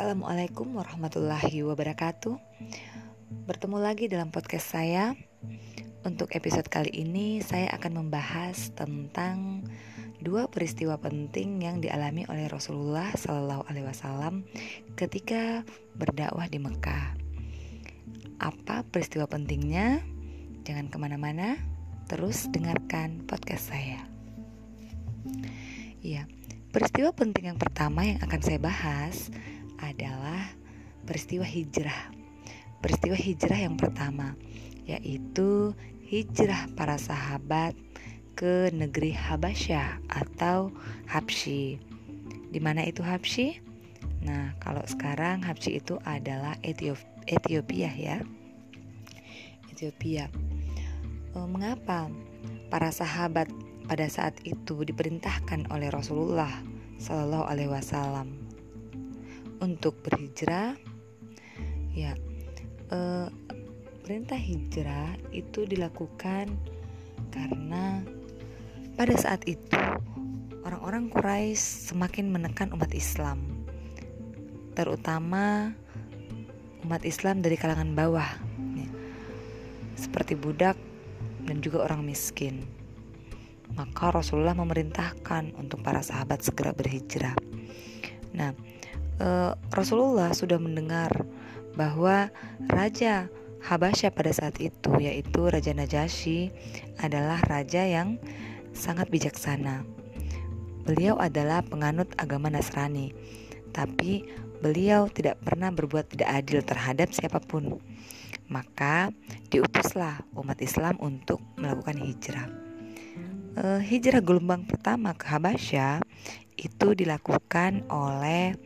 Assalamualaikum warahmatullahi wabarakatuh. Bertemu lagi dalam podcast saya. Untuk episode kali ini, saya akan membahas tentang dua peristiwa penting yang dialami oleh Rasulullah Shallallahu Alaihi Wasallam ketika berdakwah di Mekah. Apa peristiwa pentingnya? Jangan ke mana-mana, terus dengarkan podcast saya. Ya, peristiwa penting yang pertama yang akan saya bahas adalah peristiwa hijrah. Peristiwa hijrah yang pertama yaitu hijrah para sahabat ke negeri Habasyah atau Habsyi. Di mana itu Habsyi? Nah, kalau sekarang Habsyi itu adalah Ethiopia ya. Ethiopia. Eh, mengapa para sahabat pada saat itu diperintahkan oleh Rasulullah Shallallahu Alaihi Wasallam untuk berhijrah ya eh, perintah hijrah itu dilakukan karena pada saat itu orang-orang Quraisy semakin menekan umat Islam terutama umat Islam dari kalangan bawah ya, seperti budak dan juga orang miskin. Maka Rasulullah memerintahkan untuk para sahabat segera berhijrah. Nah uh, Rasulullah sudah mendengar bahwa raja Habasyah pada saat itu yaitu Raja Najasyi adalah raja yang sangat bijaksana. Beliau adalah penganut agama Nasrani, tapi beliau tidak pernah berbuat tidak adil terhadap siapa pun. Maka diutuslah umat Islam untuk melakukan hijrah. Uh, hijrah gelombang pertama ke Habasyah itu dilakukan oleh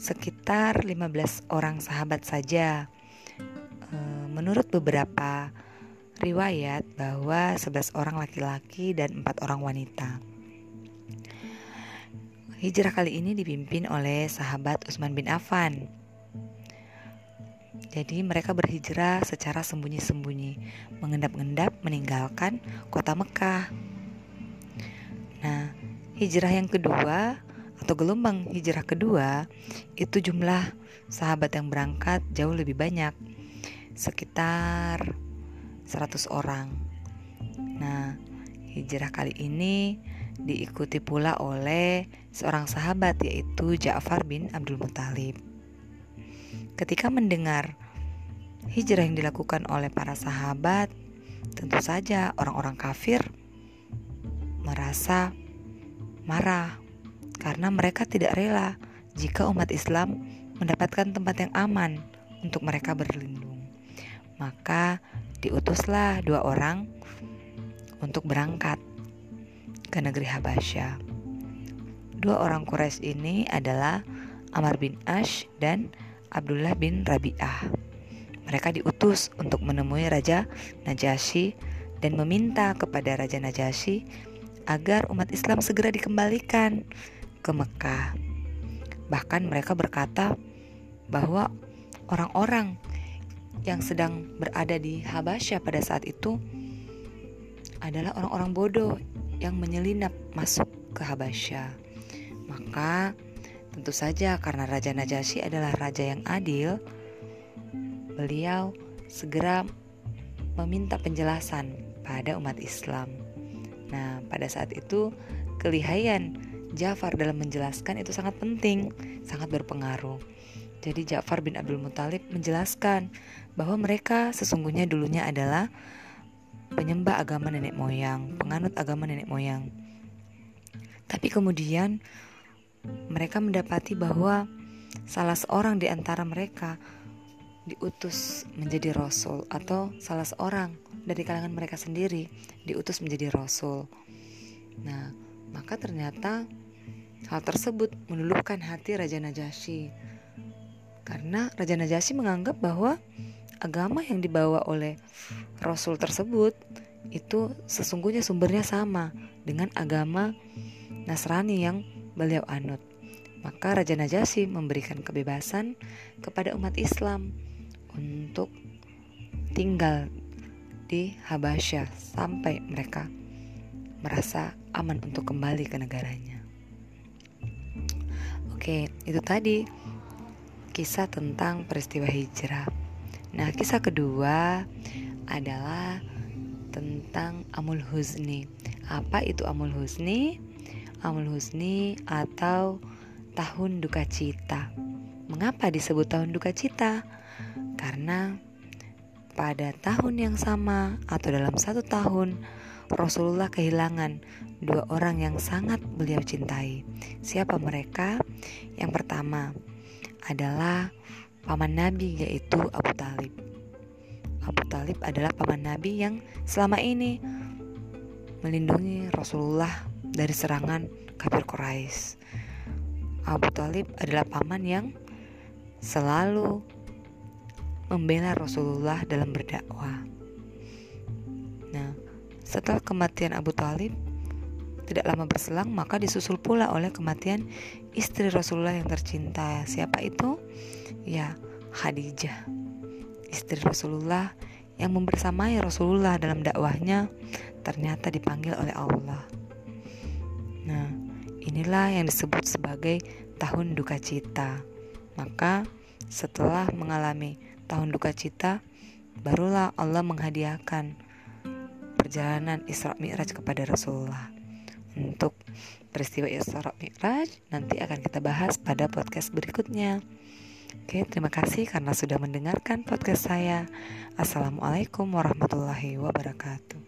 sekitar 15 orang sahabat saja. E, menurut beberapa riwayat bahwa 11 orang laki-laki dan 4 orang wanita. Hijrah kali ini dipimpin oleh sahabat Utsman bin Affan. Jadi mereka berhijrah secara sembunyi-sembunyi, mengendap-endap meninggalkan kota Mekah. Nah, hijrah yang kedua atau gelombang hijrah kedua itu jumlah sahabat yang berangkat jauh lebih banyak sekitar 100 orang. Nah, hijrah kali ini diikuti pula oleh seorang sahabat yaitu Ja'far bin Abdul Muthalib. Ketika mendengar hijrah yang dilakukan oleh para sahabat, tentu saja orang-orang kafir merasa marah karena mereka tidak rela jika umat Islam mendapatkan tempat yang aman untuk mereka berlindung. Maka diutuslah dua orang untuk berangkat ke negeri Habasyah. Dua orang Quraisy ini adalah Amr bin Ash dan Abdullah bin Rabi'ah. Mereka diutus untuk menemui Raja Najasyi dan meminta kepada Raja Najasyi agar umat Islam segera dikembalikan ke Mekah. Bahkan mereka berkata bahwa orang-orang yang sedang berada di Habasyah pada saat itu adalah orang-orang bodoh yang menyelinap masuk ke Habasyah. Maka tentu saja karena Raja Najasyi adalah raja yang adil, beliau segera meminta penjelasan pada umat Islam. Nah, pada saat itu kelihayan Ja'far dalam menjelaskan itu sangat penting, sangat berpengaruh. Jadi Ja'far bin Abdul Muthalib menjelaskan bahwa mereka sesungguhnya dulunya adalah penyembah agama nenek moyang, penganut agama nenek moyang. Tapi kemudian mereka mendapati bahwa salah seorang di antara mereka diutus menjadi rasul atau salah seorang dari kalangan mereka sendiri diutus menjadi rasul. Nah, maka ternyata hal tersebut meluluhkan hati Raja Najasyi. Karena Raja Najasyi menganggap bahwa agama yang dibawa oleh Rasul tersebut itu sesungguhnya sumbernya sama dengan agama Nasrani yang beliau anut. Maka Raja Najasyi memberikan kebebasan kepada umat Islam untuk tinggal di Habasyah sampai mereka merasa aman untuk kembali ke negaranya. Oke, itu tadi kisah tentang peristiwa hijrah. Nah, kisah kedua adalah tentang Amul Husni. Apa itu Amul Husni? Amul Husni atau tahun duka cita. Mengapa disebut tahun duka cita? Karena pada tahun yang sama atau dalam satu tahun Rasulullah kehilangan dua orang yang sangat beliau cintai. Siapa mereka? Yang pertama adalah paman Nabi yaitu Abu Talib. Abu Talib adalah paman Nabi yang selama ini melindungi Rasulullah dari serangan kafir Quraisy. Abu Talib adalah paman yang selalu membela Rasulullah dalam berdakwah. Nah, setelah kematian Abu Talib, tidak lama berselang maka disusul pula oleh kematian istri Rasulullah yang tercinta. Siapa itu? Ya, Khadijah. Istri Rasulullah yang membersamai Rasulullah dalam dakwahnya ternyata dipanggil oleh Allah. Nah, inilah yang disebut sebagai tahun duka cita. Maka setelah mengalami tahun duka cita, barulah Allah menghadiahkan perjalanan Isra Mi'raj kepada Rasulullah. Untuk peristiwa Isra Mi'raj nanti akan kita bahas pada podcast berikutnya. Oke, terima kasih karena sudah mendengarkan podcast saya. Assalamualaikum warahmatullahi wabarakatuh.